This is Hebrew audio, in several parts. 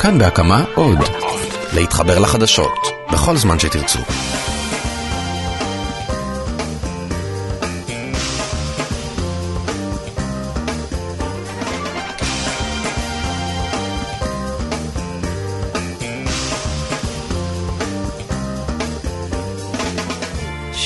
כאן בהקמה עוד. להתחבר לחדשות, בכל זמן שתרצו.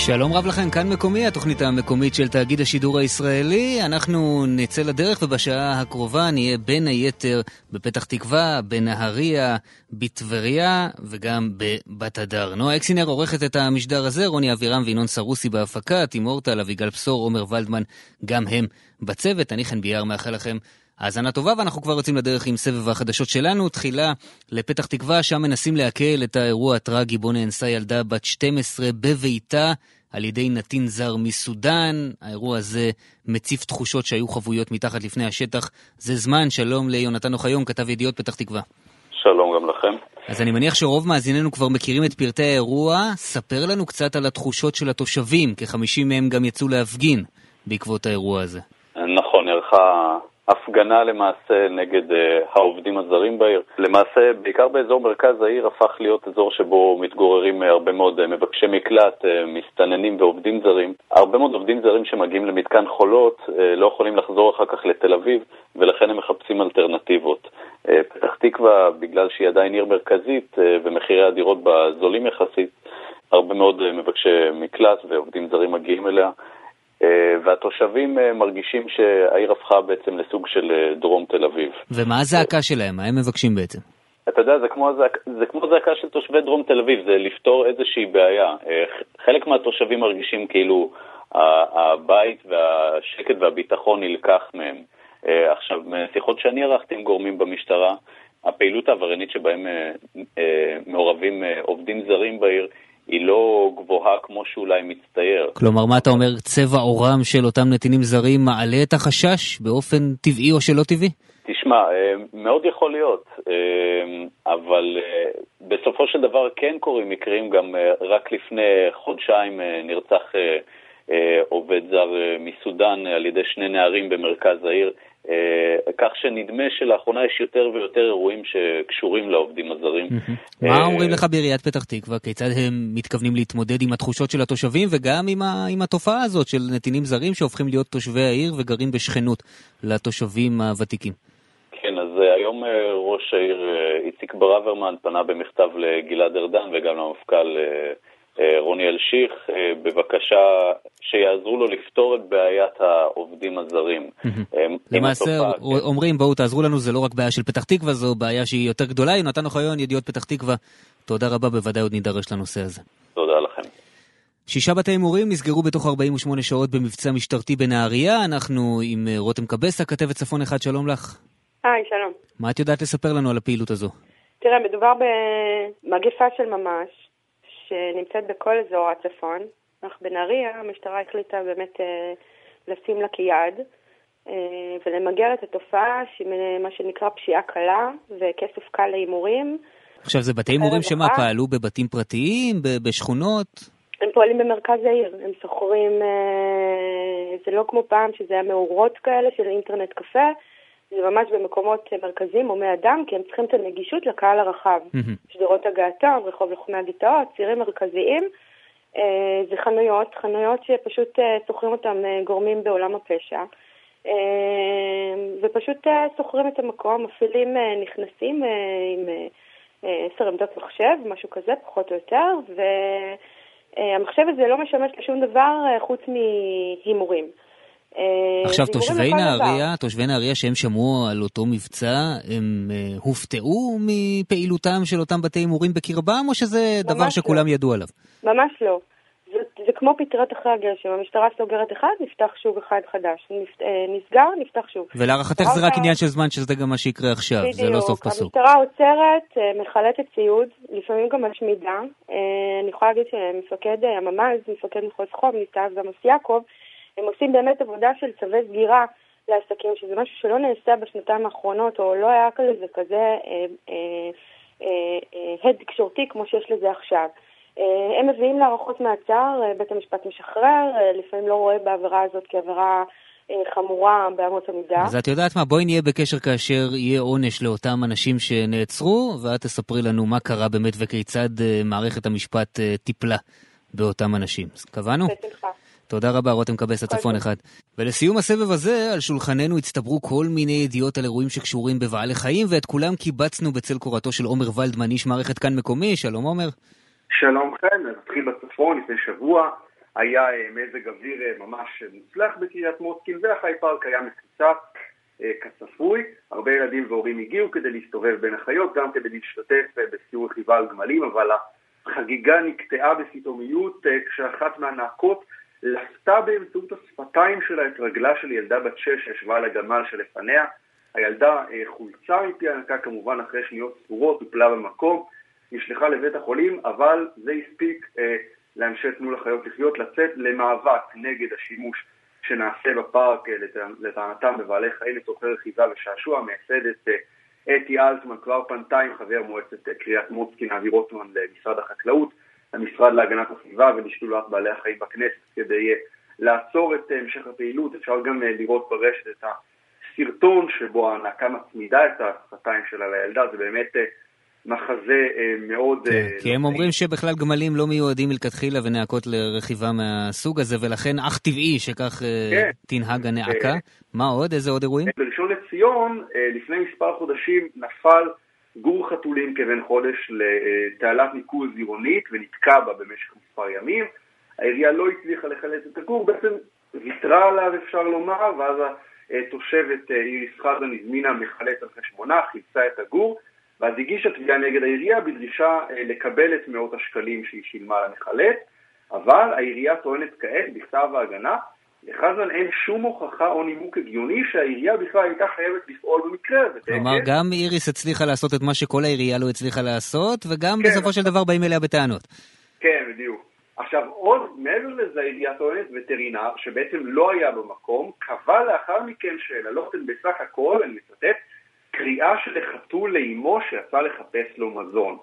שלום רב לכם, כאן מקומי, התוכנית המקומית של תאגיד השידור הישראלי. אנחנו נצא לדרך ובשעה הקרובה נהיה בין היתר בפתח תקווה, בנהריה, בטבריה וגם בבת הדר. נועה אקסינר עורכת את המשדר הזה, רוני אבירם וינון סרוסי בהפקה, תימורטל, אביגל בשור, עומר ולדמן, גם הם בצוות. אני חן ביאר מאחל לכם האזנה טובה, ואנחנו כבר יוצאים לדרך עם סבב החדשות שלנו. תחילה לפתח תקווה, שם מנסים לעכל את האירוע הטרגי בו נאנסה ילדה בת 12 בביתה על ידי נתין זר מסודאן. האירוע הזה מציף תחושות שהיו חבויות מתחת לפני השטח. זה זמן, שלום ליונתן אוחיון, כתב ידיעות פתח תקווה. שלום גם לכם. אז אני מניח שרוב מאזיננו כבר מכירים את פרטי האירוע. ספר לנו קצת על התחושות של התושבים, כ-50 מהם גם יצאו להפגין בעקבות האירוע הזה. נכון, נערכה הפגנה למעשה נגד uh, העובדים הזרים בעיר. למעשה, בעיקר באזור מרכז העיר הפך להיות אזור שבו מתגוררים uh, הרבה מאוד uh, מבקשי מקלט, מסתננים ועובדים זרים. הרבה מאוד עובדים זרים שמגיעים למתקן חולות לא יכולים לחזור אחר כך לתל אביב, ולכן הם מחפשים אלטרנטיבות. פתח תקווה, בגלל שהיא עדיין עיר מרכזית ומחירי הדירות בה זולים יחסית, הרבה מאוד מבקשי מקלט ועובדים זרים מגיעים אליה. אה, והתושבים אה, מרגישים שהעיר הפכה בעצם לסוג של אה, דרום תל אביב. ומה הזעקה שלהם? מה הם מבקשים בעצם? אתה יודע, זה כמו, הזעק, זה כמו זעקה של תושבי דרום תל אביב, זה לפתור איזושהי בעיה. חלק מהתושבים מרגישים כאילו הבית והשקט והביטחון נלקח מהם. עכשיו, משיחות שאני ערכתי עם גורמים במשטרה, הפעילות העבריינית שבהם מעורבים עובדים זרים בעיר היא לא גבוהה כמו שאולי מצטייר. כלומר, מה אתה אומר, צבע עורם של אותם נתינים זרים מעלה את החשש באופן טבעי או שלא טבעי? תשמע, אה, מאוד יכול להיות, אה, אבל אה, בסופו של דבר כן קורים מקרים, גם רק לפני חודשיים נרצח עובד זר מסודאן על ידי שני נערים במרכז העיר. אה, כך שנדמה שלאחרונה יש יותר ויותר אירועים שקשורים לעובדים הזרים. מה אה, אומרים לך בעיריית פתח תקווה? כיצד הם מתכוונים להתמודד עם התחושות של התושבים וגם עם התופעה הזאת של נתינים זרים שהופכים להיות תושבי העיר וגרים בשכנות לתושבים הוותיקים? כן, אז אה, היום ראש העיר איציק ברוורמן פנה במכתב לגלעד ארדן וגם למפכ"ל רוני אלשיך, אה, בבקשה שיעזרו לו לפתור את בעיית העובדים הזרים. אה, למעשה אומרים בואו תעזרו לנו, זה לא רק בעיה של פתח תקווה, זו בעיה שהיא יותר גדולה. יונתן אוחיון, ידיעות פתח תקווה, תודה רבה, בוודאי עוד נידרש לנושא הזה. תודה לכם. שישה בתי הימורים נסגרו בתוך 48 שעות במבצע משטרתי בנהריה. אנחנו עם רותם קבסה, כתבת צפון אחד, שלום לך. היי, שלום. מה את יודעת לספר לנו על הפעילות הזו? תראה, מדובר במגפה של ממש. שנמצאת בכל אזור הצפון, אך בנהריה המשטרה החליטה באמת אה, לשים לה כיעד אה, ולמגר את התופעה מה שנקרא פשיעה קלה וכסף קל להימורים. עכשיו זה בתי הימורים שמה, פעלו בבתים פרטיים, בשכונות? הם פועלים במרכז העיר, הם שוכרים, אה, זה לא כמו פעם שזה היה מאורות כאלה של אינטרנט קפה, זה ממש במקומות מרכזיים, הומי אדם, כי הם צריכים את הנגישות לקהל הרחב. שדרות הגעתון, רחוב לוחמי הגטאות, צירים מרכזיים. אה, זה חנויות, חנויות שפשוט אה, שוכרים אותם אה, גורמים בעולם הפשע. ופשוט שוכרים את המקום, מפעילים נכנסים עם עשר עמדות מחשב, משהו כזה, פחות או יותר, והמחשב הזה לא משמש לשום דבר חוץ מהימורים. אה, עכשיו, תושבי נהריה, תושבי נהריה שהם שמעו על אותו מבצע, הם uh, הופתעו מפעילותם של אותם בתי הימורים בקרבם, או שזה דבר לא. שכולם לא. ידעו עליו? ממש לא. זה, זה כמו פטרת אחרי הגשם, המשטרה סוגרת אחד, נפתח שוב אחד חדש. נפ, אה, נסגר, נפתח שוב. ולהערכתך זה רק עניין של זמן שזה גם מה שיקרה עכשיו, בדיוק. זה לא סוף פסוק. המשטרה עוצרת, מחלטת ציוד, לפעמים גם משמידה. אני יכולה להגיד שמפקד הממ"ז, מפקד מחוז חום, ניצב עמוס יעקב, הם עושים באמת עבודה של צווי סגירה לעסקים, שזה משהו שלא נעשה בשנתיים האחרונות, או לא היה כזה כזה אה, אה, אה, הד תקשורתי כמו שיש לזה עכשיו. הם מביאים להארכות מעצר, בית המשפט משחרר, לפעמים לא רואה בעבירה הזאת כעבירה חמורה באמות המידה. אז את יודעת מה, בואי נהיה בקשר כאשר יהיה עונש לאותם אנשים שנעצרו, ואת תספרי לנו מה קרה באמת וכיצד מערכת המשפט טיפלה באותם אנשים. קבענו? בשמחה. תודה רבה, רותם קבס, הצפון אחד. ולסיום הסבב הזה, על שולחננו הצטברו כל מיני ידיעות על אירועים שקשורים בבעלי חיים, ואת כולם קיבצנו בצל קורתו של עומר ולדמן, איש מערכת כאן מקומי. שלום עומר. שלום חן, נתחיל בצפון, לפני שבוע היה אה, מזג אוויר אה, ממש מוצלח בקריית מוצקין, והחי פארק היה מפוצץ אה, כצפוי. הרבה ילדים והורים הגיעו כדי להסתובב בין החיות, גם כדי להשתתף בסיור רכיבה על גמלים, אבל החגיגה נקטעה בסיטומיות כשאחת מהנעקות לפתה באמצעות השפתיים שלה את רגלה של ילדה בת שש שישבה על הגמל שלפניה. הילדה אה, חולצה מפי הנקה כמובן אחרי שניות ספורות, הופלה במקום, נשלחה לבית החולים, אבל זה הספיק אה, לאנשי תנו לחיות לחיות לצאת למאבק נגד השימוש שנעשה בפארק אה, לטענתם בבעלי חיים לצורכי רכיבה ושעשוע. מייסדת אה, אתי אלטמן כבר פנתה עם חבר מועצת קריית מוצקין אבי רוטמן למשרד החקלאות. למשרד להגנת הסביבה ולשדולת בעלי החיים בכנסת כדי אה, לעצור את אה, המשך הפעילות. אפשר גם אה, לראות ברשת את הסרטון שבו ההנקה מצמידה את השפתיים שלה לילדה, זה באמת מחזה מאוד... כן, כי הם אומרים שבכלל גמלים לא מיועדים מלכתחילה ונעקות לרכיבה מהסוג הזה, ולכן אך טבעי שכך כן. תנהג הנעקה. מה עוד? איזה עוד אירועים? בראשון לציון, לפני מספר חודשים נפל גור חתולים כבן חודש לתעלת ניקוז עירונית ונתקע בה במשך מספר ימים. העירייה לא הצליחה לחלץ את הגור, בעצם ויתרה עליו אפשר לומר, ואז התושבת אה, איריס חזן הזמינה מחלץ על חשבונה, חילצה את הגור, ואז הגישה תביעה נגד העירייה בדרישה אה, לקבל את מאות השקלים שהיא שילמה למחלץ, אבל העירייה טוענת כעת בכתב ההגנה לחזן אין שום הוכחה או נימוק הגיוני שהעירייה בכלל הייתה חייבת לפעול במקרה הזה. כלומר, גם איריס הצליחה לעשות את מה שכל העירייה לא הצליחה לעשות, וגם כן. בסופו של דבר באים אליה בטענות. כן, בדיוק. עכשיו, עוד מעבר לזה, העירייה טוענת וטרינר, שבעצם לא היה במקום, קבע לאחר מכן שהעללות הן בסך הכל, אני מצטט, קריאה של חתול לאימו שיצא לחפש לו מזון.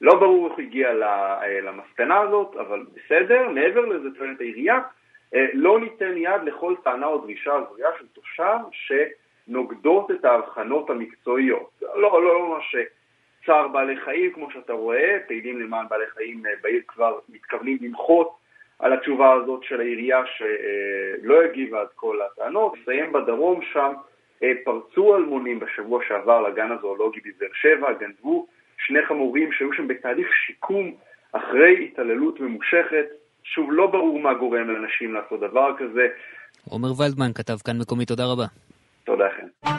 לא ברור איך הגיע אה, למסקנה הזאת, אבל בסדר. מעבר לזה טוענת העירייה, לא ניתן יד לכל טענה או דרישה הזויה של תושב שנוגדות את ההבחנות המקצועיות. לא, לא, לא ממש צער בעלי חיים, כמו שאתה רואה, פעילים למען בעלי חיים אה, בעיר כבר מתכוונים למחות על התשובה הזאת של העירייה שלא הגיבה עד כל הטענות. נסיים בדרום שם, אה, פרצו אלמונים בשבוע שעבר לגן הזואולוגי בבאר שבע, גנבו שני חמורים שהיו שם בתהליך שיקום אחרי התעללות ממושכת. שוב, לא ברור מה גורם לאנשים לעשות דבר כזה. עומר ולדמן כתב כאן מקומי, תודה רבה. תודה, חן.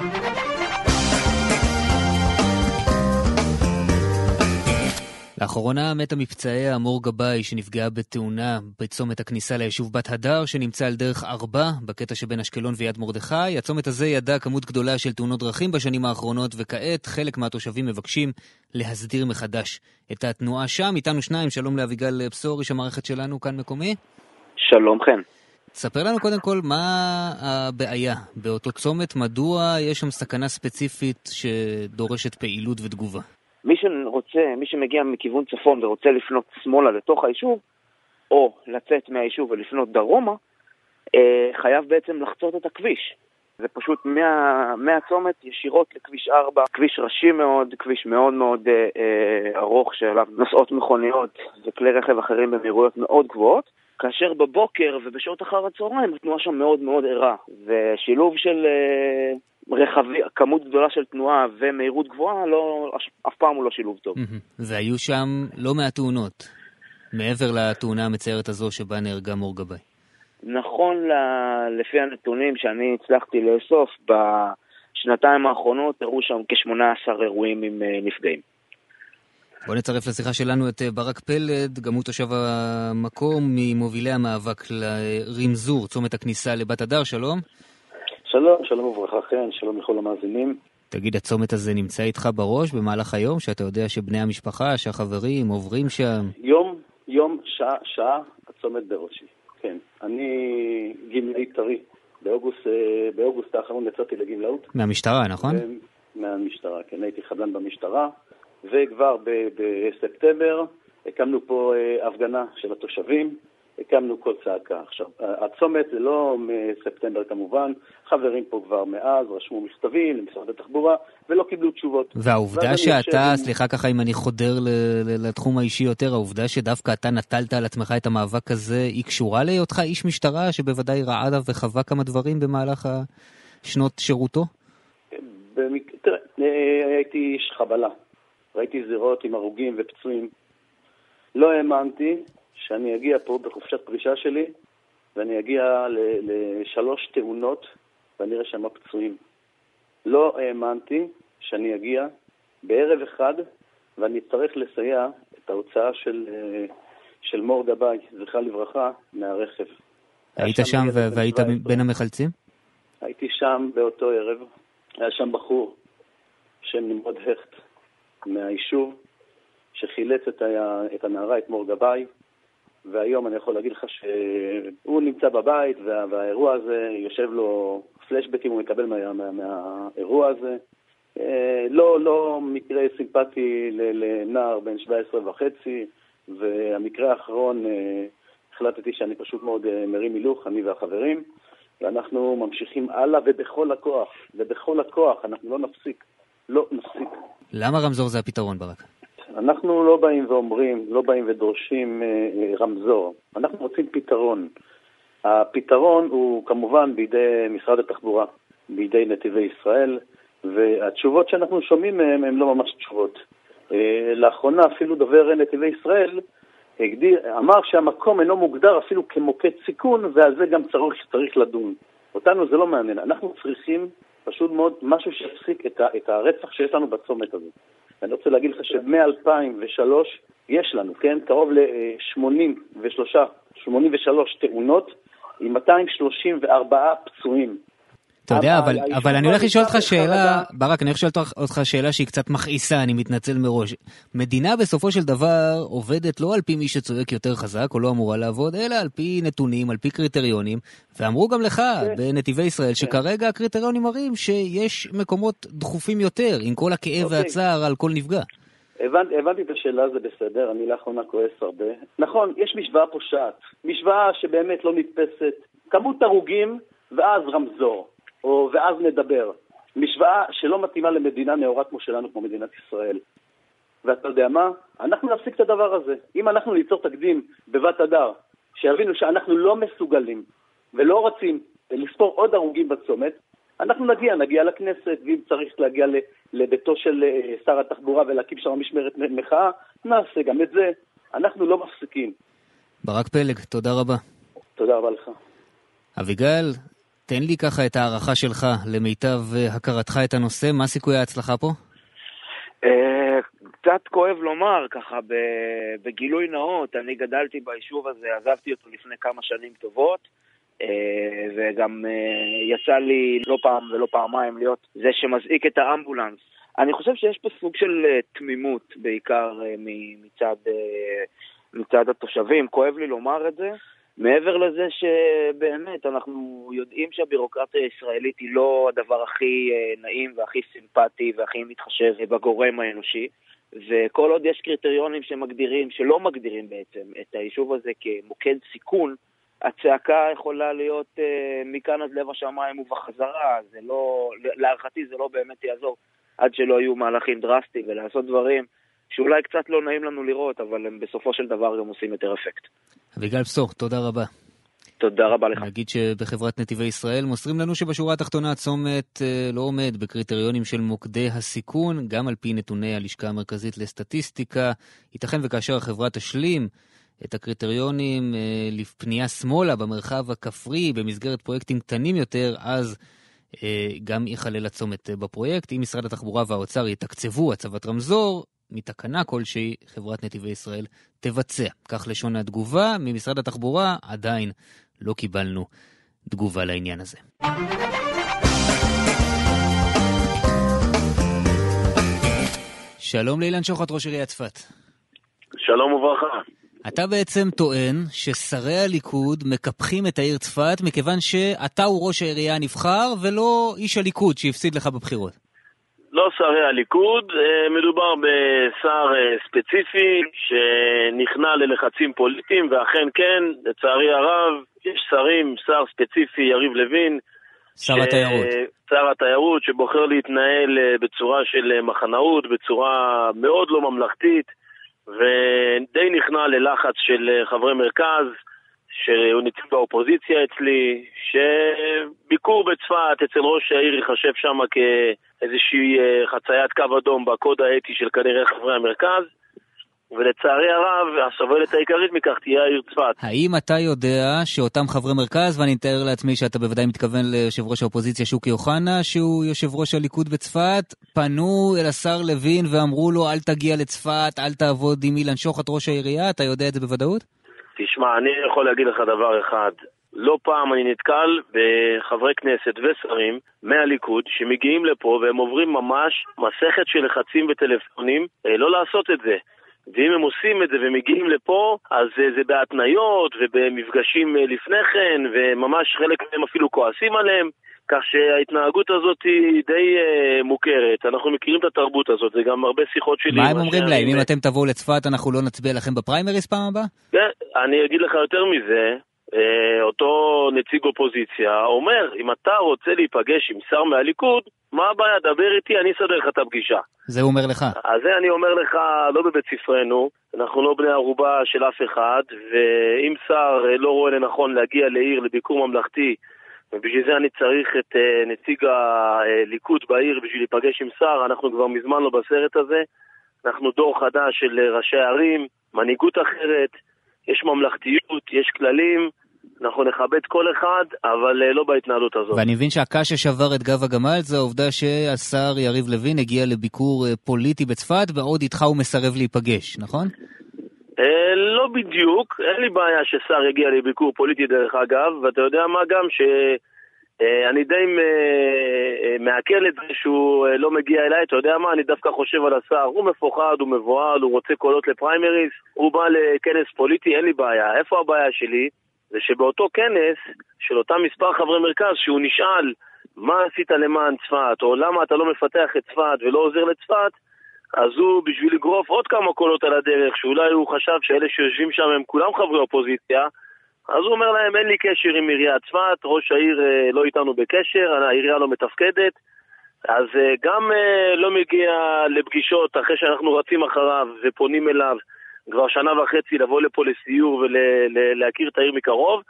לאחרונה מתה מפצעי המור גבאי שנפגעה בתאונה בצומת הכניסה ליישוב בת הדר שנמצא על דרך ארבע בקטע שבין אשקלון ויד מרדכי. הצומת הזה ידע כמות גדולה של תאונות דרכים בשנים האחרונות וכעת חלק מהתושבים מבקשים להסדיר מחדש את התנועה שם. איתנו שניים, שלום לאביגל בשור, איש המערכת שלנו כאן מקומי. שלום חן. ספר לנו קודם כל מה הבעיה באותו צומת, מדוע יש שם סכנה ספציפית שדורשת פעילות ותגובה. מי שרוצה, מי שמגיע מכיוון צפון ורוצה לפנות שמאלה לתוך היישוב, או לצאת מהיישוב ולפנות דרומה, אה, חייב בעצם לחצות את הכביש. זה פשוט מה, מהצומת ישירות לכביש 4, כביש ראשי מאוד, כביש מאוד מאוד אה, אה, ארוך שעליו נוסעות מכוניות וכלי רכב אחרים במהירויות מאוד גבוהות, כאשר בבוקר ובשעות אחר הצהריים התנועה שם מאוד מאוד ערה, ושילוב של אה, רכבי, כמות גדולה של תנועה ומהירות גבוהה, לא, אף פעם הוא לא שילוב טוב. והיו שם לא מעט תאונות, מעבר לתאונה המצערת הזו שבה נהרגה מור גבאי. נכון ל... לפי הנתונים שאני הצלחתי לאסוף, בשנתיים האחרונות הראו שם כ-18 אירועים עם אה, נפגעים. בוא נצרף לשיחה שלנו את אה, ברק פלד, גם הוא תושב המקום, ממובילי המאבק לרמזור, צומת הכניסה לבת הדר, שלום. שלום, שלום וברכה כן, שלום לכל המאזינים. תגיד, הצומת הזה נמצא איתך בראש במהלך היום, שאתה יודע שבני המשפחה, שהחברים עוברים שם? יום, יום, שעה, שעה, הצומת בראשי, כן. אני גמלאי טרי. באוגוסט, אה, באוגוסט האחרון יצאתי לגמלאות. מהמשטרה, נכון? מהמשטרה, כן. הייתי חדלן במשטרה, וכבר בספטמבר הקמנו פה אה, הפגנה של התושבים הקמנו קול צעקה. עכשיו, הצומת זה לא מספטמבר כמובן, חברים פה כבר מאז, רשמו מכתבים למשרד התחבורה, ולא קיבלו תשובות. והעובדה שאתה, סליחה ככה אם אני חודר לתחום האישי יותר, העובדה שדווקא אתה נטלת על עצמך את המאבק הזה, היא קשורה להיותך איש משטרה שבוודאי ראה וחווה כמה דברים במהלך שנות שירותו? במק... תראה, הייתי איש חבלה. ראיתי זירות עם הרוגים ופצועים. לא האמנתי שאני אגיע פה בחופשת פרישה שלי ואני אגיע לשלוש תאונות ואני אראה שם פצועים. לא האמנתי שאני אגיע בערב אחד ואני אצטרך לסייע את ההוצאה של, של מור גבאי, זכרה לברכה, מהרכב. היית שם והיית בין המחלצים? הייתי שם באותו ערב, היה שם בחור בשם נמרוד הכט מהיישוב, שחילץ את, ה... את הנערה, את מור גבאי, והיום אני יכול להגיד לך שהוא נמצא בבית וה... והאירוע הזה, יושב לו פלשבקים, הוא מקבל מה... מה... מהאירוע הזה. אה, לא, לא מקרה סימפטי לנער בן 17 וחצי, והמקרה האחרון, אה, החלטתי שאני פשוט מאוד אה, מרים הילוך, אני והחברים. ואנחנו ממשיכים הלאה ובכל הכוח, ובכל הכוח, אנחנו לא נפסיק, לא נפסיק. למה רמזור זה הפתרון, ברק? אנחנו לא באים ואומרים, לא באים ודורשים אה, אה, רמזור, אנחנו רוצים פתרון. הפתרון הוא כמובן בידי משרד התחבורה, בידי נתיבי ישראל, והתשובות שאנחנו שומעים מהם הן לא ממש תשובות. אה, לאחרונה אפילו דובר נתיבי ישראל הגדיר, אמר שהמקום אינו מוגדר אפילו כמוקד סיכון, ועל זה גם צריך, צריך לדון. אותנו זה לא מעניין, אנחנו צריכים פשוט מאוד משהו שיפסיק את, את הרצח שיש לנו בצומת הזה. אני רוצה להגיד לך שמ-2003 יש לנו, כן, קרוב ל-83 83 תאונות עם 234 פצועים. אתה יודע, אבל, אבל אני הולך לשאול אותך שאלה, ברק, אני הולך לשאול אותך שאלה שהיא קצת מכעיסה, אני מתנצל מראש. מדינה בסופו של דבר עובדת לא על פי מי שצועק יותר חזק, או לא אמורה לעבוד, אלא על פי נתונים, על פי קריטריונים, ואמרו גם לך, כן. בנתיבי ישראל, כן. שכרגע הקריטריונים מראים שיש מקומות דחופים יותר, עם כל הכאב אוקיי. והצער על כל נפגע. הבנ, הבנתי את השאלה, זה בסדר, אני לאחרונה כועס הרבה. נכון, יש משוואה פושעת, משוואה שבאמת לא נתפסת. כמות הרוגים ואז רמזור. או ואז נדבר. משוואה שלא מתאימה למדינה נאורה כמו שלנו, כמו מדינת ישראל. ואתה יודע מה? אנחנו נפסיק את הדבר הזה. אם אנחנו ניצור תקדים בבת הדר, שיבינו שאנחנו לא מסוגלים ולא רוצים לספור עוד הרוגים בצומת, אנחנו נגיע, נגיע לכנסת, ואם צריך להגיע לביתו של אה, שר התחבורה ולהקים שם משמרת מחאה, נעשה גם את זה. אנחנו לא מפסיקים. ברק פלג, תודה רבה. תודה רבה לך. אביגל, תן לי ככה את ההערכה שלך למיטב אה, הכרתך את הנושא, מה סיכויי ההצלחה פה? אה, קצת כואב לומר, ככה בגילוי נאות, אני גדלתי ביישוב הזה, עזבתי אותו לפני כמה שנים טובות, אה, וגם יצא לי לא פעם ולא פעמיים להיות זה שמזעיק את האמבולנס. אני חושב שיש פה סוג של תמימות, בעיקר מצד, מצד התושבים, כואב לי לומר את זה. מעבר לזה שבאמת אנחנו יודעים שהבירוקרטיה הישראלית היא לא הדבר הכי אה, נעים והכי סימפטי והכי מתחשב בגורם האנושי וכל עוד יש קריטריונים שמגדירים, שלא מגדירים בעצם את היישוב הזה כמוקד סיכון, הצעקה יכולה להיות אה, מכאן עד לב השמיים ובחזרה, זה לא, להערכתי זה לא באמת יעזור עד שלא יהיו מהלכים דרסטיים ולעשות דברים שאולי קצת לא נעים לנו לראות, אבל הם בסופו של דבר גם עושים יותר אפקט. אביגל פסור, תודה רבה. תודה רבה לך. נגיד שבחברת נתיבי ישראל מוסרים לנו שבשורה התחתונה הצומת אה, לא עומד בקריטריונים של מוקדי הסיכון, גם על פי נתוני הלשכה המרכזית לסטטיסטיקה. ייתכן וכאשר החברה תשלים את הקריטריונים אה, לפנייה שמאלה במרחב הכפרי במסגרת פרויקטים קטנים יותר, אז אה, גם ייכלל הצומת בפרויקט. אם משרד התחבורה והאוצר יתקצבו הצבת רמזור, מתקנה כלשהי, חברת נתיבי ישראל תבצע. כך לשון התגובה. ממשרד התחבורה עדיין לא קיבלנו תגובה לעניין הזה. שלום לאילן שוחט, ראש עיריית צפת. שלום וברכה. אתה בעצם טוען ששרי הליכוד מקפחים את העיר צפת מכיוון שאתה הוא ראש העירייה הנבחר ולא איש הליכוד שהפסיד לך בבחירות. לא שרי הליכוד, אה, מדובר בשר אה, ספציפי שנכנע ללחצים פוליטיים, ואכן כן, לצערי הרב, יש שרים, שר ספציפי, יריב לוין, שר ש... התיירות. שר התיירות שבוחר להתנהל אה, בצורה של מחנאות, בצורה מאוד לא ממלכתית, ודי נכנע ללחץ של חברי מרכז. שהוא נציג באופוזיציה אצלי, שביקור בצפת אצל ראש העיר ייחשב שם כאיזושהי אה, חציית קו אדום בקוד האתי של כנראה חברי המרכז. ולצערי הרב, הסובלת העיקרית מכך תהיה העיר צפת. האם אתה יודע שאותם חברי מרכז, ואני מתאר לעצמי שאתה בוודאי מתכוון ליושב ראש האופוזיציה שוקי אוחנה, שהוא יושב ראש הליכוד בצפת, פנו אל השר לוין ואמרו לו אל תגיע לצפת, אל תעבוד עם אילן שוחט ראש העירייה, אתה יודע את זה בוודאות? תשמע, אני יכול להגיד לך דבר אחד. לא פעם אני נתקל בחברי כנסת ושרים מהליכוד שמגיעים לפה והם עוברים ממש מסכת של לחצים וטלפונים אה, לא לעשות את זה. ואם הם עושים את זה ומגיעים לפה, אז אה, זה בהתניות ובמפגשים אה, לפני כן, וממש חלק מהם אפילו כועסים עליהם. כך שההתנהגות הזאת היא די uh, מוכרת, אנחנו מכירים את התרבות הזאת, זה גם הרבה שיחות שלי. מה הם אומרים להם? אם אתם תבואו לצפת אנחנו לא נצביע לכם בפריימריס פעם הבאה? כן, אני אגיד לך יותר מזה, uh, אותו נציג אופוזיציה אומר, אם אתה רוצה להיפגש עם שר מהליכוד, מה הבעיה? דבר איתי, אני אסדר לך את הפגישה. זה הוא אומר לך. אז זה אני אומר לך, לא בבית ספרנו, אנחנו לא בני ערובה של אף אחד, ואם שר לא רואה לנכון להגיע לעיר לביקור ממלכתי, ובשביל זה אני צריך את uh, נציג הליכוד בעיר בשביל להיפגש עם שר, אנחנו כבר מזמן לא בסרט הזה. אנחנו דור חדש של אה, ראשי ערים, מנהיגות אחרת, יש ממלכתיות, יש כללים, אנחנו נכבד כל אחד, אבל uh, לא בהתנהלות הזאת. ואני מבין שהקש ששבר את גב הגמל זה העובדה שהשר יריב לוין הגיע לביקור פוליטי בצפת, ועוד איתך הוא מסרב להיפגש, נכון? Uh, לא בדיוק, אין לי בעיה ששר יגיע לביקור פוליטי דרך אגב, ואתה יודע מה גם ש... Uh, אני די uh, מעכל את זה שהוא לא מגיע אליי, אתה יודע מה, אני דווקא חושב על השר, הוא מפוחד, הוא מבוהל, הוא רוצה קולות לפריימריס, הוא בא לכנס פוליטי, אין לי בעיה. איפה הבעיה שלי? זה שבאותו כנס של אותם מספר חברי מרכז, שהוא נשאל מה עשית למען צפת, או למה אתה לא מפתח את צפת ולא עוזר לצפת, אז הוא, בשביל לגרוף עוד כמה קולות על הדרך, שאולי הוא חשב שאלה שיושבים שם הם כולם חברי אופוזיציה, אז הוא אומר להם, אין לי קשר עם עיריית צפת, ראש העיר אה, לא איתנו בקשר, העירייה לא מתפקדת, אז אה, גם אה, לא מגיע לפגישות אחרי שאנחנו רצים אחריו ופונים אליו כבר שנה וחצי לבוא לפה לסיור ולהכיר את העיר מקרוב.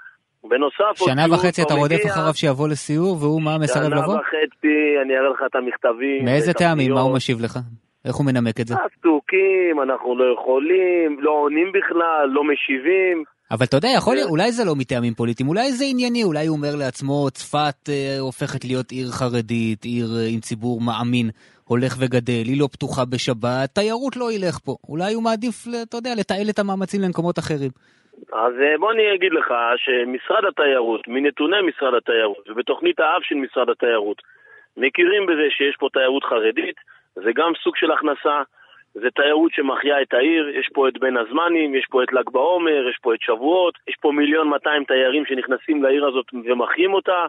בנוסף, שנה וחצי אתה רודף אחריו שיבוא לסיור והוא מה מסרב לבוא? שנה וחצי, אני אראה לך את המכתבים. מאיזה טעמים? מה הוא משיב לך? איך הוא מנמק את זה? עסוקים, אנחנו לא יכולים, לא עונים בכלל, לא משיבים. אבל אתה יודע, יכול להיות, אולי זה לא מטעמים פוליטיים, אולי זה ענייני, אולי הוא אומר לעצמו, צפת אה, הופכת להיות עיר חרדית, עיר אה, עם ציבור מאמין, הולך וגדל, היא לא פתוחה בשבת, תיירות לא ילך פה. אולי הוא מעדיף, אתה יודע, לתעל את המאמצים למקומות אחרים. אז אה, בוא אני אגיד לך שמשרד התיירות, מנתוני משרד התיירות ובתוכנית האב של משרד התיירות, מכירים בזה שיש פה תיירות חרדית, זה גם סוג של הכנסה, זה תיירות שמחיה את העיר, יש פה את בין הזמנים, יש פה את ל"ג בעומר, יש פה את שבועות, יש פה מיליון 200 תיירים שנכנסים לעיר הזאת ומחיים אותה,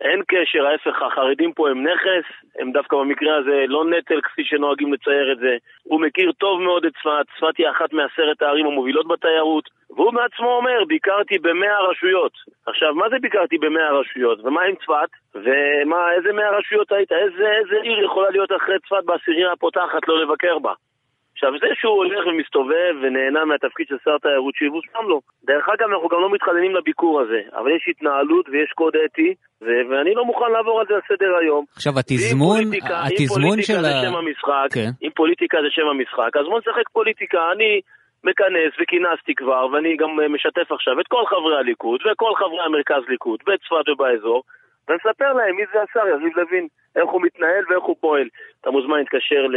אין קשר, ההפך, החרדים פה הם נכס, הם דווקא במקרה הזה לא נטל כפי שנוהגים לצייר את זה. הוא מכיר טוב מאוד את צפת, צפת היא אחת מעשרת הערים המובילות בתיירות, והוא בעצמו אומר, ביקרתי במאה רשויות. עכשיו, מה זה ביקרתי במאה רשויות? ומה עם צפת? ומה, איזה מאה רשויות היית? איזה, איזה עיר יכולה להיות אחרי צפת בעשירייה הפותחת לא לבקר בה? עכשיו, זה שהוא הולך ומסתובב ונהנה מהתפקיד של שר תיירות שיבושם לו. דרך אגב, אנחנו גם לא מתחננים לביקור הזה, אבל יש התנהלות ויש קוד אתי, ו- ואני לא מוכן לעבור על זה לסדר היום. עכשיו, התזמון, התזמון של ה... אם פוליטיקה זה שם המשחק, כן. אם פוליטיקה זה שם המשחק, אז בוא נשחק פוליטיקה. אני מכנס וכינסתי כבר, ואני גם משתף עכשיו את כל חברי הליכוד וכל חברי המרכז ליכוד בצפת ובאזור, ונספר להם מי זה השר יריב לוין, איך הוא מתנהל ואיך הוא פועל. אתה מוזמן להתקשר ל...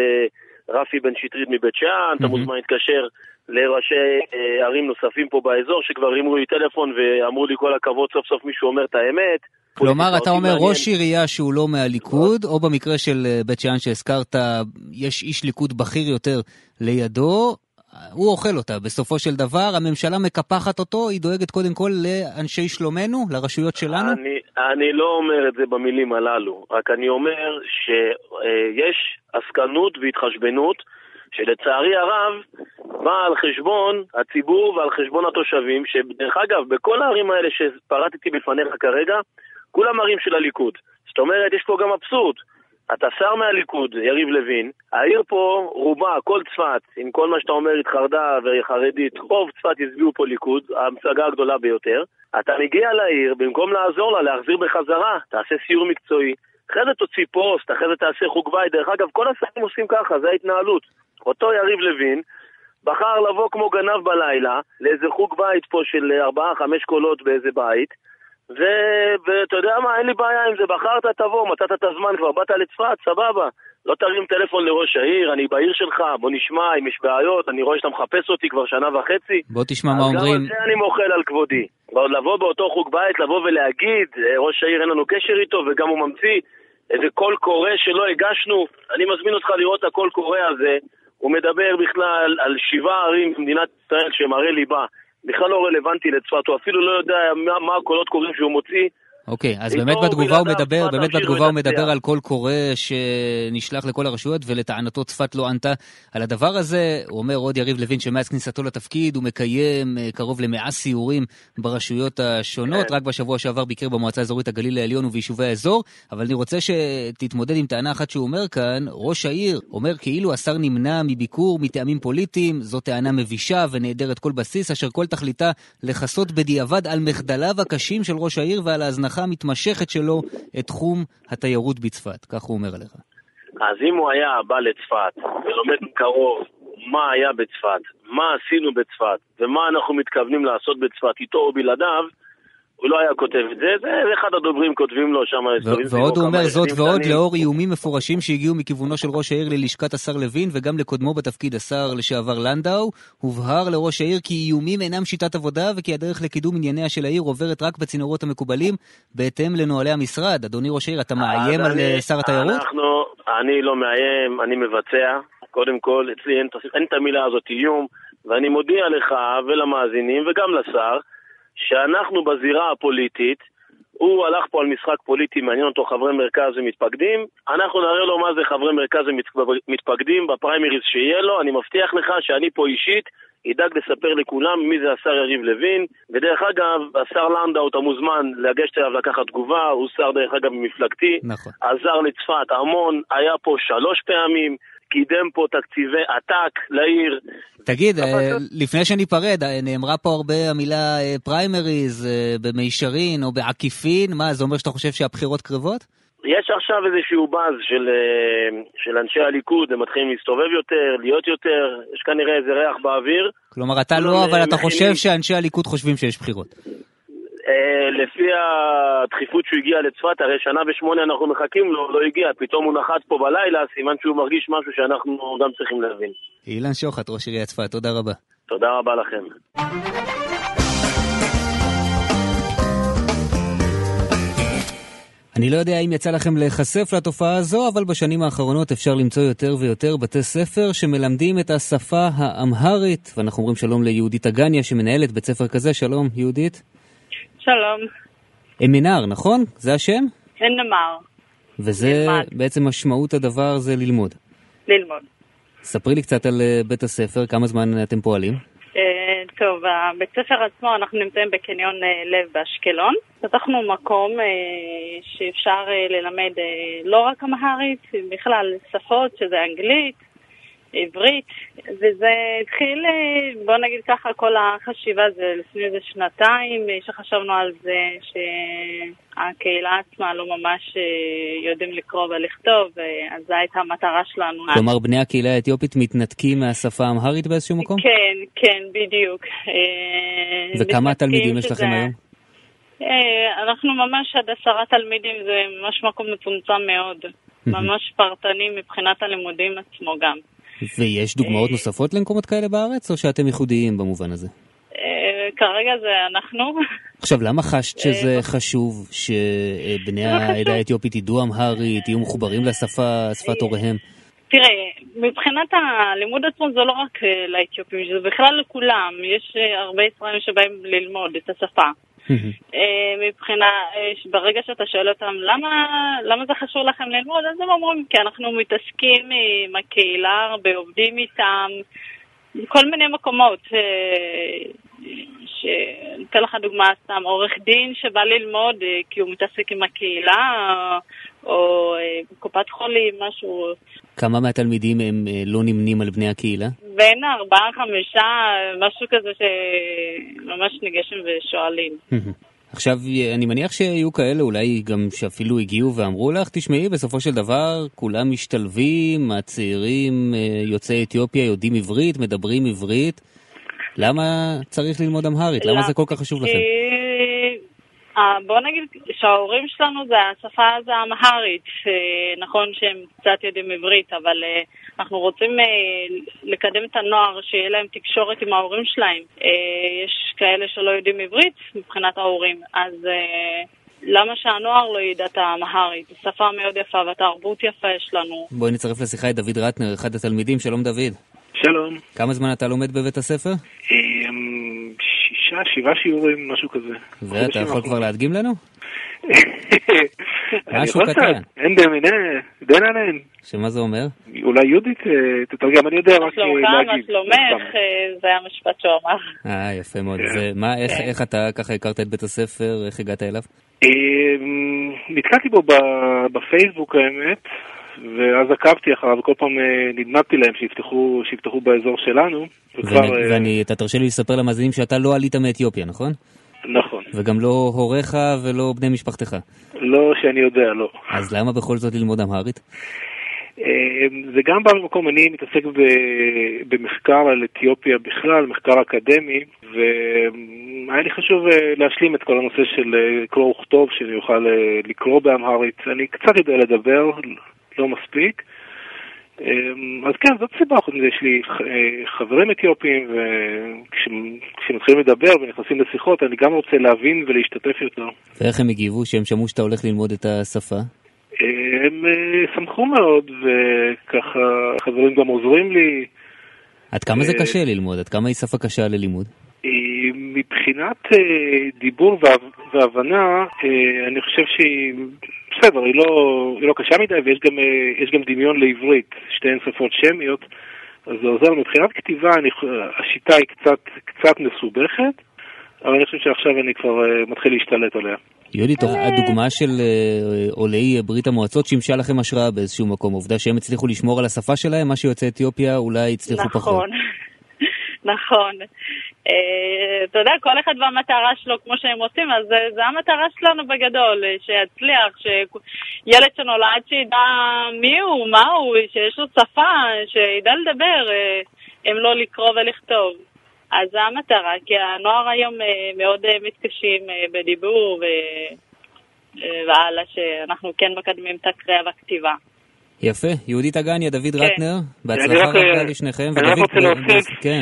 רפי בן שטרית מבית שאן, אתה מוזמן להתקשר לראשי אה, ערים נוספים פה באזור שכבר הרימו לי טלפון ואמרו לי כל הכבוד סוף סוף מישהו אומר את האמת. כלומר אתה אומר ראש עירייה שהוא לא מהליכוד, או במקרה של אה, בית שאן שהזכרת, יש איש ליכוד בכיר יותר לידו, הוא אוכל אותה. בסופו של דבר, הממשלה מקפחת אותו, היא דואגת קודם כל לאנשי שלומנו, לרשויות שלנו? אני, אני לא אומר את זה במילים הללו, רק אני אומר שיש עסקנות והתחשבנות. שלצערי הרב באה על חשבון הציבור ועל חשבון התושבים, שדרך אגב, בכל הערים האלה שפרטתי בפניך כרגע, כולם ערים של הליכוד. זאת אומרת, יש פה גם אבסורד. אתה שר מהליכוד, יריב לוין, העיר פה, רובה, כל צפת, עם כל מה שאתה אומר, התחרדה וחרדית, רוב צפת הצביעו פה ליכוד, ההמשגה הגדולה ביותר. אתה מגיע לעיר, במקום לעזור לה, להחזיר בחזרה, תעשה סיור מקצועי, אחרי זה תוציא פוסט, אחרי זה תעשה חוג בית. דרך אגב, כל השרים עושים ככה, זה ההתנהלות. אותו יריב לוין בחר לבוא כמו גנב בלילה לאיזה חוג בית פה של ארבעה, חמש קולות באיזה בית, ואתה יודע מה, אין לי בעיה עם זה, בחרת תבוא, מצאת את הזמן כבר, באת לצפת, סבבה. לא תרים טלפון לראש העיר, אני בעיר שלך, בוא נשמע אם יש בעיות, אני רואה שאתה מחפש אותי כבר שנה וחצי. בוא תשמע מה אומרים. גם על זה אני מוחל על כבודי. לבוא באותו חוג בית, לבוא ולהגיד, אה, ראש העיר אין לנו קשר איתו, וגם הוא ממציא איזה קול קורא שלא הגשנו, אני מזמין אותך לראות את הקול קורא הזה. הוא מדבר בכלל על שבעה ערים במדינת ישראל שהם ערי ליבה. בכלל לא רלוונטי לצפת, הוא אפילו לא יודע מה, מה הקולות קוראים שהוא מוציא. אוקיי, אז באמת בתגובה הוא מדבר, באמת בתגובה הוא מדבר על קול קורא שנשלח לכל הרשויות, ולטענתו צפת לא ענתה על הדבר הזה. הוא אומר עוד יריב לוין שמאז כניסתו לתפקיד הוא מקיים אה, קרוב למאה סיורים ברשויות השונות, כן. רק בשבוע שעבר ביקר במועצה האזורית הגליל העליון וביישובי האזור, אבל אני רוצה שתתמודד עם טענה אחת שהוא אומר כאן, ראש העיר אומר כאילו השר נמנע מביקור מטעמים פוליטיים, זו טענה מבישה ונעדרת כל בסיס, אשר כל תכליתה לכסות בדיעבד על מחדליו הקשים של ראש העיר ועל ההזנחה ההצלחה המתמשכת שלו את תחום התיירות בצפת, כך הוא אומר עליך. אז אם הוא היה בא לצפת ולומד מקרוב מה היה בצפת, מה עשינו בצפת ומה אנחנו מתכוונים לעשות בצפת איתו או בלעדיו, הוא לא היה כותב את זה, זה אחד הדוברים כותבים לו שם. ועוד הוא אומר זאת ועוד לאור איומים מפורשים שהגיעו מכיוונו של ראש העיר ללשכת השר לוין וגם לקודמו בתפקיד השר לשעבר לנדאו, הובהר לראש העיר כי איומים אינם שיטת עבודה וכי הדרך לקידום ענייניה של העיר עוברת רק בצינורות המקובלים בהתאם לנוהלי המשרד. אדוני ראש העיר, אתה מאיים על אני, שר התיירות? אנחנו, אני לא מאיים, אני מבצע. קודם כל, אצלי אין את המילה הזאת איום, ואני מודיע לך ולמאזינים וגם לשר, שאנחנו בזירה הפוליטית, הוא הלך פה על משחק פוליטי, מעניין אותו חברי מרכז ומתפקדים, אנחנו נראה לו מה זה חברי מרכז ומתפקדים בפריימריז שיהיה לו, אני מבטיח לך שאני פה אישית ידאג לספר לכולם מי זה השר יריב לוין, ודרך אגב, השר לנדאו, אתה מוזמן לגשת אליו לקחת תגובה, הוא שר דרך אגב ממפלגתי, נכון. עזר לצפת המון, היה פה שלוש פעמים, קידם פה תקציבי עתק לעיר. תגיד, אה, לפני שניפרד, אה, נאמרה פה הרבה המילה פריימריז אה, במישרין או בעקיפין, מה, זה אומר שאתה חושב שהבחירות קרבות? יש עכשיו איזשהו באז של, של אנשי הליכוד, הם מתחילים להסתובב יותר, להיות יותר, יש כנראה איזה ריח באוויר. כלומר, אתה לא, אבל אתה חושב שאנשי הליכוד חושבים שיש בחירות. אה, לפי הדחיפות שהוא הגיע לצפת, הרי שנה ושמונה אנחנו מחכים לו, לא הגיע, פתאום הוא נחת פה בלילה, סימן שהוא מרגיש משהו שאנחנו גם צריכים להבין. אילן שוחט, ראש עיריית צפת, תודה רבה. תודה רבה לכם. אני לא יודע אם יצא לכם להיחשף לתופעה הזו, אבל בשנים האחרונות אפשר למצוא יותר ויותר בתי ספר שמלמדים את השפה האמהרית, ואנחנו אומרים שלום ליהודית אגניה שמנהלת בית ספר כזה, שלום יהודית. שלום. אמינר, נכון? זה השם? אמינר. וזה נלמד. בעצם משמעות הדבר זה ללמוד. ללמוד. ספרי לי קצת על אה, בית הספר, כמה זמן אתם פועלים? אה, טוב, הבית ספר עצמו, אנחנו נמצאים בקניון אה, לב באשקלון. פתחנו מקום שאפשר ללמד לא רק אמהרית, בכלל שפות, שזה אנגלית, עברית, וזה התחיל, בוא נגיד ככה, כל החשיבה זה לפני איזה שנתיים שחשבנו על זה שהקהילה עצמה לא ממש אה, יודעים לקרוא ולכתוב, אז זו הייתה המטרה שלנו. כלומר, בני הקהילה האתיופית מתנתקים מהשפה האמהרית באיזשהו מקום? כן, כן, בדיוק. אה, וכמה תלמידים יש לכם היום? אה, אנחנו ממש עד עשרה תלמידים, זה ממש מקום מצומצם מאוד. ממש פרטני מבחינת הלימודים עצמו גם. ויש דוגמאות נוספות למקומות כאלה בארץ, או שאתם ייחודיים במובן הזה? אה, כרגע זה אנחנו. עכשיו, למה חשת שזה אה, חשוב שבני העדה האתיופית ידעו אמהרית, יהיו מחוברים לשפה, שפת הוריהם? תראה, מבחינת הלימוד עצמו זה לא רק אה, לאתיופים, זה בכלל לכולם. יש אה, הרבה ישראלים שבאים ללמוד את השפה. אה, מבחינה, ברגע שאתה שואל אותם למה, למה זה חשוב לכם ללמוד, אז הם אומרים כי אנחנו מתעסקים עם הקהילה הרבה, עובדים איתם, כל מיני מקומות. אתן לך דוגמה סתם, עורך דין שבא ללמוד כי הוא מתעסק עם הקהילה, או קופת חולים, משהו. כמה מהתלמידים הם אה, לא נמנים על בני הקהילה? בין ארבעה, חמישה, משהו כזה שממש ניגשים ושואלים. עכשיו, אני מניח שיהיו כאלה, אולי גם שאפילו הגיעו ואמרו לך, תשמעי, בסופו של דבר כולם משתלבים, הצעירים אה, יוצאי אתיופיה יודעים עברית, מדברים עברית. למה צריך ללמוד אמהרית? למה זה כל כך חשוב לכם? אה, בוא נגיד שההורים שלנו זה השפה זה האמהרית, נכון שהם קצת יודעים עברית, אבל אה, אנחנו רוצים אה, לקדם את הנוער, שיהיה להם תקשורת עם ההורים שלהם. יש כאלה שלא יודעים עברית מבחינת ההורים, אז למה שהנוער לא ידע את האמהרית? זו שפה מאוד יפה והתרבות יפה יש לנו. בואי נצרף לשיחה את דוד רטנר, אחד התלמידים. שלום דוד. שלום. כמה זמן אתה לומד בבית הספר? שישה, שבעה שיעורים, משהו כזה. ואתה יכול כבר להדגים לנו? משהו קטן. אין דמיני, דננן. שמה זה אומר? אולי יהודית אה, תתרגם, אני יודע רק אה, להגיד. מה שלומך, אה, זה המשפט שהוא אמר. אה, יפה מאוד. ומה, כן. איך אתה ככה הכרת את בית הספר, איך הגעת אליו? נתקעתי בו בפייסבוק האמת. ואז עקבתי אחריו, וכל פעם אה, נדנדתי להם שיפתחו, שיפתחו באזור שלנו. וכבר, ואני, ואני, אתה תרשה לי לספר למאזינים שאתה לא עלית מאתיופיה, נכון? נכון. וגם לא הוריך ולא בני משפחתך. לא שאני יודע, לא. אז למה בכל זאת ללמוד אמהרית? אה, זה גם בא ממקום, אני מתעסק במחקר על אתיופיה בכלל, מחקר אקדמי, והיה לי חשוב להשלים את כל הנושא של קרוא וכתוב, שאני אוכל לקרוא באמהרית. אני קצת יודע לדבר, לא מספיק. אמ, אז כן, זאת סיבה, חוץ מזה יש לי אה, חברים אתיופים, וכשמתחילים לדבר ונכנסים לשיחות, אני גם רוצה להבין ולהשתתף יותר. ואיך הם הגיבו שהם שמעו שאתה הולך ללמוד את השפה? הם אה, שמחו מאוד, וככה חברים גם עוזרים לי. עד כמה זה אה, קשה ללמוד? עד כמה היא שפה קשה ללימוד? מבחינת דיבור והבנה, אני חושב שהיא בסדר, היא לא, היא לא קשה מדי ויש גם, אה, גם דמיון לעברית, שתיהן שפות שמיות, אז זה עוזר. מבחינת כתיבה אני, השיטה היא קצת, קצת מסובכת, אבל אני חושב שעכשיו אני כבר אה, מתחיל להשתלט עליה. יהודית, הדוגמה של אה, עולי ברית המועצות שימשה לכם השראה באיזשהו מקום. עובדה שהם הצליחו לשמור על השפה שלהם, מה שיוצאי אתיופיה אולי הצליחו נכון. פחות. נכון. אה, אתה יודע, כל אחד והמטרה שלו, כמו שהם עושים, אז זה המטרה שלנו בגדול, שיצליח, שילד שנולד שידע מי הוא, מה הוא, שיש לו שפה, שידע לדבר, אה, אם לא לקרוא ולכתוב. אז זו המטרה, כי הנוער היום אה, מאוד מתקשים בדיבור והלאה, שאנחנו כן מקדמים את הקריאה והכתיבה. יפה, יהודית אגניה, דוד כן. רטנר, בהצלחה רבה לשניכם. אני רק רוצה להוסיף כן.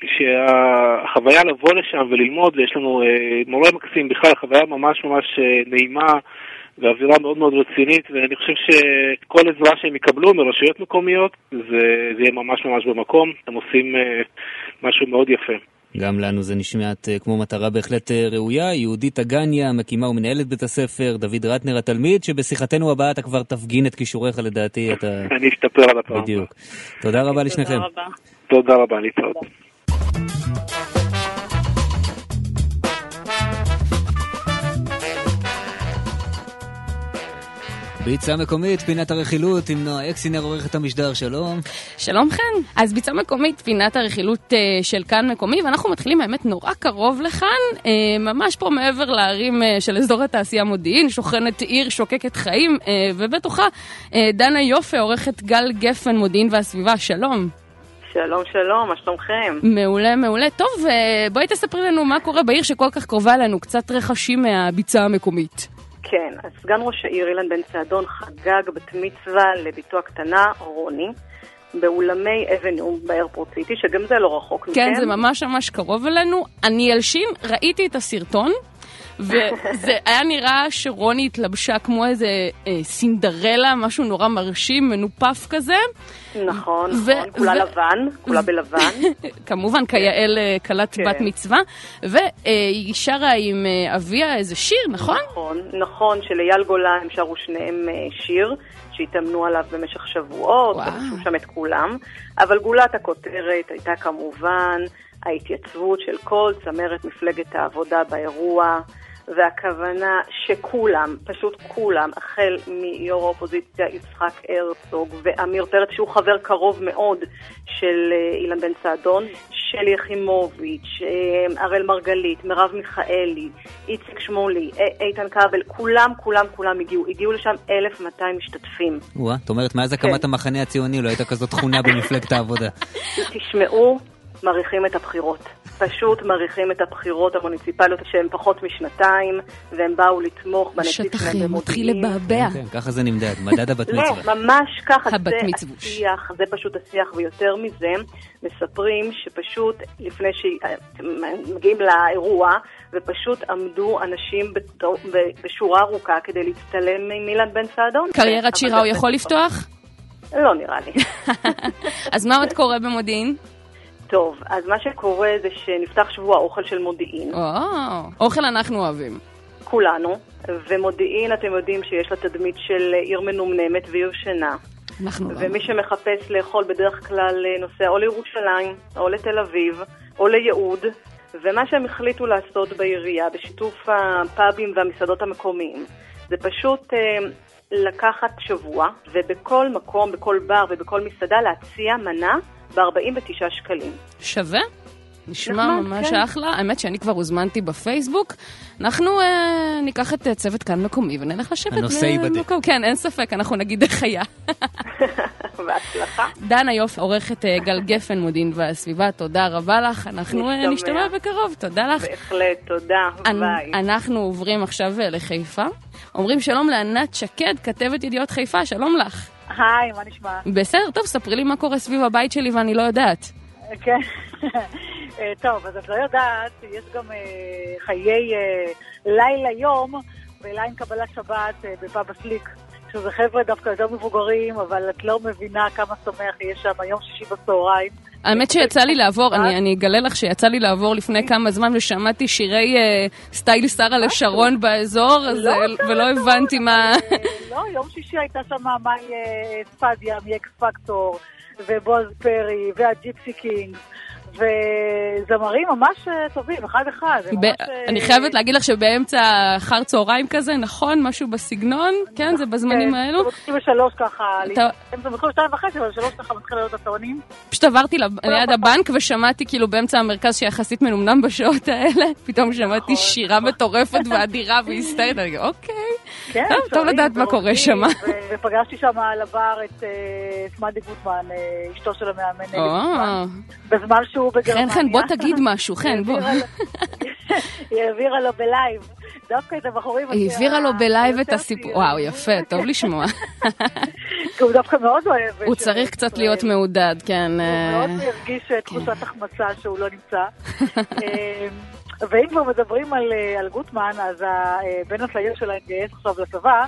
שהחוויה לבוא לשם וללמוד, ויש לנו אה, מורה מקסים, בכלל חוויה ממש ממש אה, נעימה ואווירה מאוד מאוד רצינית, ואני חושב שכל עזרה שהם יקבלו מרשויות מקומיות, זה, זה יהיה ממש ממש במקום, הם עושים אה, משהו מאוד יפה. גם לנו זה נשמעת כמו מטרה בהחלט ראויה. יהודית אגניה, מקימה ומנהלת בית הספר, דוד רטנר התלמיד, שבשיחתנו הבאה אתה כבר תפגין את כישוריך לדעתי. אתה... אני אשתפר על הפעם. בדיוק. תודה רבה לשניכם. תודה רבה. תודה רבה, להתראות. ביצה מקומית, פינת הרכילות עם נועה אקסינר, עורכת המשדר, שלום. שלום חן. אז ביצה מקומית, פינת הרכילות uh, של כאן מקומי, ואנחנו מתחילים האמת נורא קרוב לכאן, uh, ממש פה מעבר לערים uh, של אזור התעשייה מודיעין, שוכנת עיר שוקקת חיים, uh, ובתוכה uh, דנה יופי, עורכת גל גפן, מודיעין והסביבה, שלום. שלום, שלום, מה שלומכם? מעולה, מעולה. טוב, בואי תספרי לנו מה קורה בעיר שכל כך קרובה אלינו, קצת רכשים מהביצה המקומית. כן, אז סגן ראש העיר אילן בן צעדון חגג בת מצווה לביתו הקטנה, רוני. באולמי אבניו באיירפורט סיטי, שגם זה לא רחוק מכם. כן, זה ממש ממש קרוב אלינו. אני אלשין, ראיתי את הסרטון. וזה היה נראה שרוני התלבשה כמו איזה אה, סינדרלה, משהו נורא מרשים, מנופף כזה. נכון, נכון, כולה לבן, כולה בלבן. כמובן, כיעל אה, כלת כן. בת מצווה, והיא שרה עם אה, אביה איזה שיר, נכון? נכון, נכון, של אייל גולן הם שרו שניהם אה, שיר, שהתאמנו עליו במשך שבועות. ובשו שם את כולם, אבל גולת הכותרת הייתה כמובן ההתייצבות של כל צמרת מפלגת העבודה באירוע. והכוונה שכולם, פשוט כולם, החל מיו"ר האופוזיציה יצחק הרצוג ועמיר פרץ, שהוא חבר קרוב מאוד של אה, אילן בן סעדון, שלי יחימוביץ', אה, הראל מרגלית, מרב מיכאלי, איציק שמולי, א- איתן כבל, כולם, כולם, כולם הגיעו. הגיעו לשם 1,200 משתתפים. וואה, את אומרת, מאז הקמת המחנה הציוני לא הייתה כזאת תכונה במפלגת העבודה. תשמעו, מעריכים את הבחירות. פשוט מעריכים את הבחירות המוניציפליות שהן פחות משנתיים, והם באו לתמוך בנציג שלהם השטחים במודיעין. מתחיל לבעבע. כן, ככה זה נמדד, מדד הבת מצווה. לא, ממש ככה, הבת זה. השיח, זה פשוט השיח, ויותר מזה, מספרים שפשוט לפני שמגיעים לאירוע, ופשוט עמדו אנשים בשורה ארוכה כדי להצטלם עם אילן בן סעדון. קריירת שירה הוא יכול לפתוח? לא נראה לי. אז מה עוד קורה במודיעין? טוב, אז מה שקורה זה שנפתח שבוע האוכל של מודיעין. או, אוכל אנחנו אוהבים. כולנו, ומודיעין, אתם יודעים שיש לה תדמית של עיר מנומנמת ועיר שינה. אנחנו לא. ומי שמחפש לאכול בדרך כלל נוסע או לירושלים, או לתל אביב, או ליהוד, ומה שהם החליטו לעשות בעירייה, בשיתוף הפאבים והמסעדות המקומיים, זה פשוט אה, לקחת שבוע, ובכל מקום, בכל בר ובכל מסעדה להציע מנה ב-49 שקלים. שווה? נשמע נחמד, ממש כן. אחלה. האמת שאני כבר הוזמנתי בפייסבוק. אנחנו אה, ניקח את אה, צוות כאן מקומי ונלך לשבת הנושא ייבדק. כן, אין ספק, אנחנו נגיד איך היה. בהצלחה. דנה יופי, עורכת אה, גל גפן, מודיעין והסביבה, תודה רבה לך. אנחנו אה, נשתמע. נשתמע בקרוב, תודה לך. בהחלט, תודה, אנ- ביי. אנחנו עוברים עכשיו אה, לחיפה. אומרים שלום לענת שקד, כתבת ידיעות חיפה, שלום לך. היי, מה נשמע? בסדר, טוב, ספרי לי מה קורה סביב הבית שלי ואני לא יודעת. כן. אה, טוב, אז את לא יודעת, יש גם אה, חיי אה, לילה-יום בלילה עם קבלת שבת בפאב הסליק. שזה חבר'ה דווקא יותר מבוגרים, אבל את לא מבינה כמה שמח יהיה שם יום שישי בצהריים. האמת שיצא לי לעבור, אני, אני אגלה לך שיצא לי לעבור לפני כמה זמן ושמעתי שירי אה, סטייל שרה לשרון באזור, אז, לא, אה, ולא הבנתי מה... לא, יום שישי הייתה שם מאי אה, ספדיה מאקס פקטור, ובועז פרי, והג'יפסי קינג, וזמרים ממש אה, טובים, אחד-אחד. זה ב- ממש, אה, אני חייבת להגיד לך שבאמצע אחר צהריים כזה, נכון? משהו בסגנון? כן, זה בזמנים כן, האלו? מתחיל בשלוש ככה, אתה- הם זה מתחיל בשתיים וחצי, אבל בשלוש ככה מתחיל להיות הטונים. פשוט עברתי ליד הבנק ושמעתי כאילו באמצע המרכז שיחסית מנומנם בשעות האלה, פתאום שמעתי שירה מטורפת ואדירה והיסטרית, אני אוקיי. כן, טוב, לדעת מה קורה שם. ופגשתי שם על הבר את אה, מדי גוטמן, אשתו של המאמן בזמן שהוא בגרמניה. חן, חן, בוא תגיד משהו, חן, בוא. היא העבירה לו בלייב, דווקא את הבחורים... היא העבירה לו בלייב את הסיפור, וואו, יפה, טוב לשמוע. כי הוא דווקא מאוד אוהב. הוא צריך קצת. להיות מעודד, כן. הוא אה, מאוד הרגיש אה, תחושת החמצה שהוא לא נמצא. אה, ואם כבר מדברים על, אה, גוטמן, אז הבן הצעיר שלה התגייס עכשיו לצבא,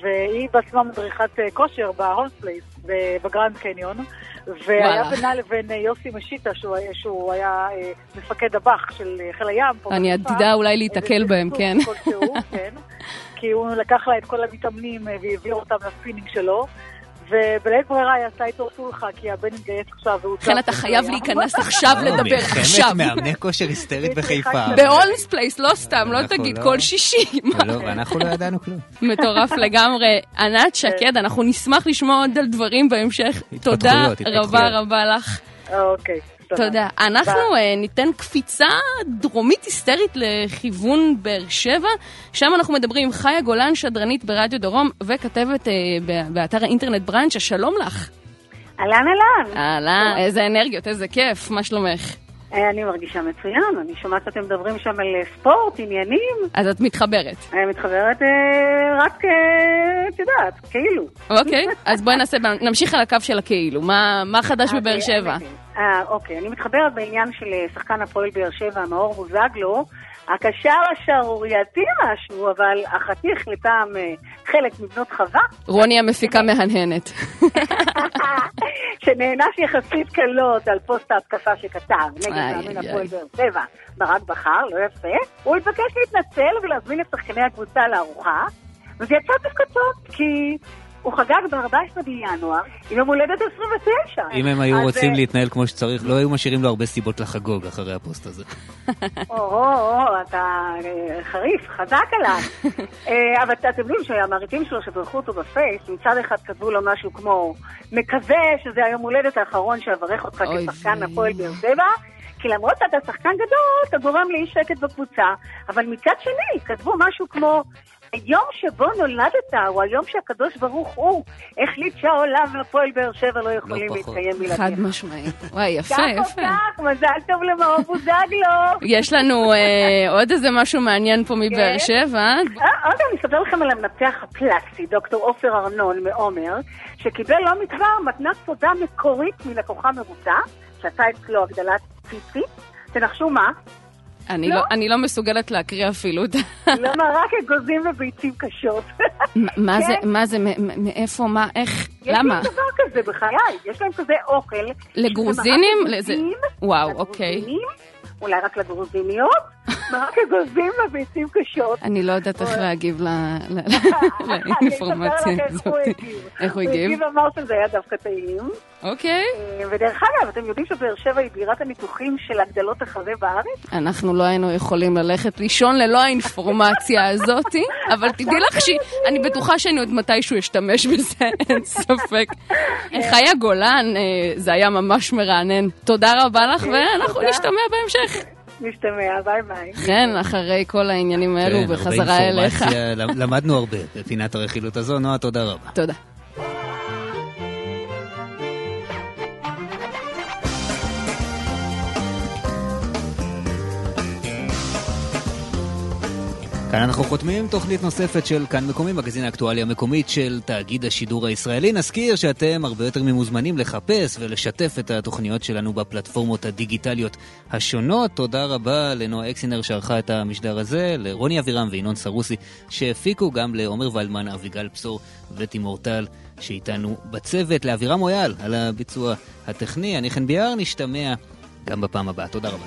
והיא בעצמה מדריכת אה, כושר בהולמס פלייס, בגרנד קניון, והיה וואלה. בינה לבין אה, יוסי משיטה, שהוא, שהוא היה אה, מפקד הב"ח של אה, חיל הים. פה אני. עתידה אולי להיתקל בהם, כן. כלשהו, כן. כי הוא לקח לה את כל המתאמנים והעביר אותם לספינינג שלו. ובלית ברירה היא עשתה איתו סולחה, כי הבן התגייס עכשיו והוא... כן, צף אתה חייב. להיכנס עכשיו לדבר, עכשיו. מלחמת מאמני כושר היסטרית בחיפה. בהולמס פלייס, לא סתם, לא אנחנו תגיד לא- כל שישי. לא, ואנחנו לא ידענו כלום. מטורף לגמרי. ענת שקד, אנחנו נשמח לשמוע עוד על דברים בהמשך. תודה. רבה רבה לך. אוקיי. תודה. אנחנו אה, ניתן קפיצה דרומית היסטרית לכיוון באר שבע. שם אנחנו מדברים עם חיה גולן, שדרנית ברדיו דרום וכתבת אה, ב- באתר האינטרנט ברנצ'ה. שלום לך. אהלן אהלן. אהלן, איזה אנרגיות, איזה כיף, מה שלומך? אה, אני מרגישה מצוין, אני שומעת שאתם מדברים שם על אה, ספורט, עניינים. אז את מתחברת. אני מתחברת אה, רק, אה, את יודעת, כאילו. אוקיי, אז בואי נעשה, נמשיך על הקו של הכאילו. מה מה חדש בבאר שבע? אה, אוקיי, אני מתחברת בעניין של שחקן הפועל באר שבע, מאור בוזגלו, הקשר השערורייתי משהו, אבל החתיך לטעם אה, חלק מבנות חווה, רוני המפיקה מהנהנת. שנענש יחסית קלות על פוסט ההתקפה שכתב נגד מאמן. הפועל באר שבע, ברק בכר, לא יפה, הוא התבקש להתנצל ולהזמין את שחקני הקבוצה לארוחה, וזה יצא דווקא טוב, כי הוא חגג ב-14 בינואר עם יום הולדת 29. אם הם היו רוצים אה, להתנהל כמו שצריך, לא היו משאירים לו הרבה סיבות לחגוג אחרי הפוסט הזה. או, אתה אה, חריף, חזק עליו. אה, אבל אתם יודעים שהמעריצים שלו שבירכו אותו בפייס, מצד אחד כתבו לו משהו כמו, מקווה שזה היום הולדת האחרון שאברך אותך כשחקן. הפועל באר שבע. כי למרות שאתה שחקן גדול, אתה גורם לאי שקט בקבוצה. אבל מצד שני, כתבו משהו כמו, היום שבו נולדת הוא היום שהקדוש ברוך הוא החליט שהעולם והפועל באר שבע לא יכולים פחות. להתקיים בלעדיך. חד משמעית. וואי, יפה, כך או יפה. כך, מזל טוב למאור בוזגלו. יש לנו אה, עוד איזה משהו מעניין פה מבאר כן. שבע. אה, עוד אני אספר לכם על המנתח הפלסטי, דוקטור עופר ארנון מעומר, שקיבל לא מכבר מתנת תודה מקורית מלקוחה מבוטה, שעשה אצלו הגדלת ציצי. תנחשו מה? אני לא? לא- אני לא מסוגלת להקריא אפילו. את ה- לא מרק אגוזים וביצים קשות. מה זה, כן. מה זה, מאיפה, מה, איך, יש למה? להם דבר כזה בחיי, יש להם כזה אוכל. לגרוזינים? לזה- וואו, אוקיי. אולי רק לגרוזיניות, מרק אגוזים וביצים קשות. אני לא יודעת איך. להגיב לאינפורמציה הזאת. איך הוא הגיב? הוא הגיב ואמר שזה היה דווקא טעים. אוקיי. אה, ודרך אגב, אתם יודעים שבאר שבע היא בירת הניתוחים של הגדלות החזה בארץ? אנחנו לא היינו יכולים ללכת לישון ללא האינפורמציה הזאת, אבל תדעי לך שאני בטוחה שאני עוד מתישהו אשתמש בזה, אין ספק. חיה גולן, אה, זה היה ממש מרענן. תודה רבה לך, ואנחנו תודה. נשתמע בהמשך. נשתמע, ביי ביי. כן, אחרי כל העניינים האלו, כן, הרבה בחזרה אליך. למדנו הרבה בפינת הרכילות הזו. נועה, תודה רבה. תודה. כאן אנחנו חותמים תוכנית נוספת של כאן מקומי, מגזין האקטואליה המקומית של תאגיד השידור הישראלי. נזכיר שאתם הרבה יותר ממוזמנים לחפש ולשתף את התוכניות שלנו בפלטפורמות הדיגיטליות השונות. תודה רבה לנועה אקסינר שערכה את המשדר הזה, לרוני אבירם וינון סרוסי שהפיקו, גם לעומר ולמן, אביגל בשור ותימור טל שאיתנו בצוות, לאבירם מויאל על הביצוע הטכני. אני חן ביאר, נשתמע גם בפעם הבאה. תודה רבה.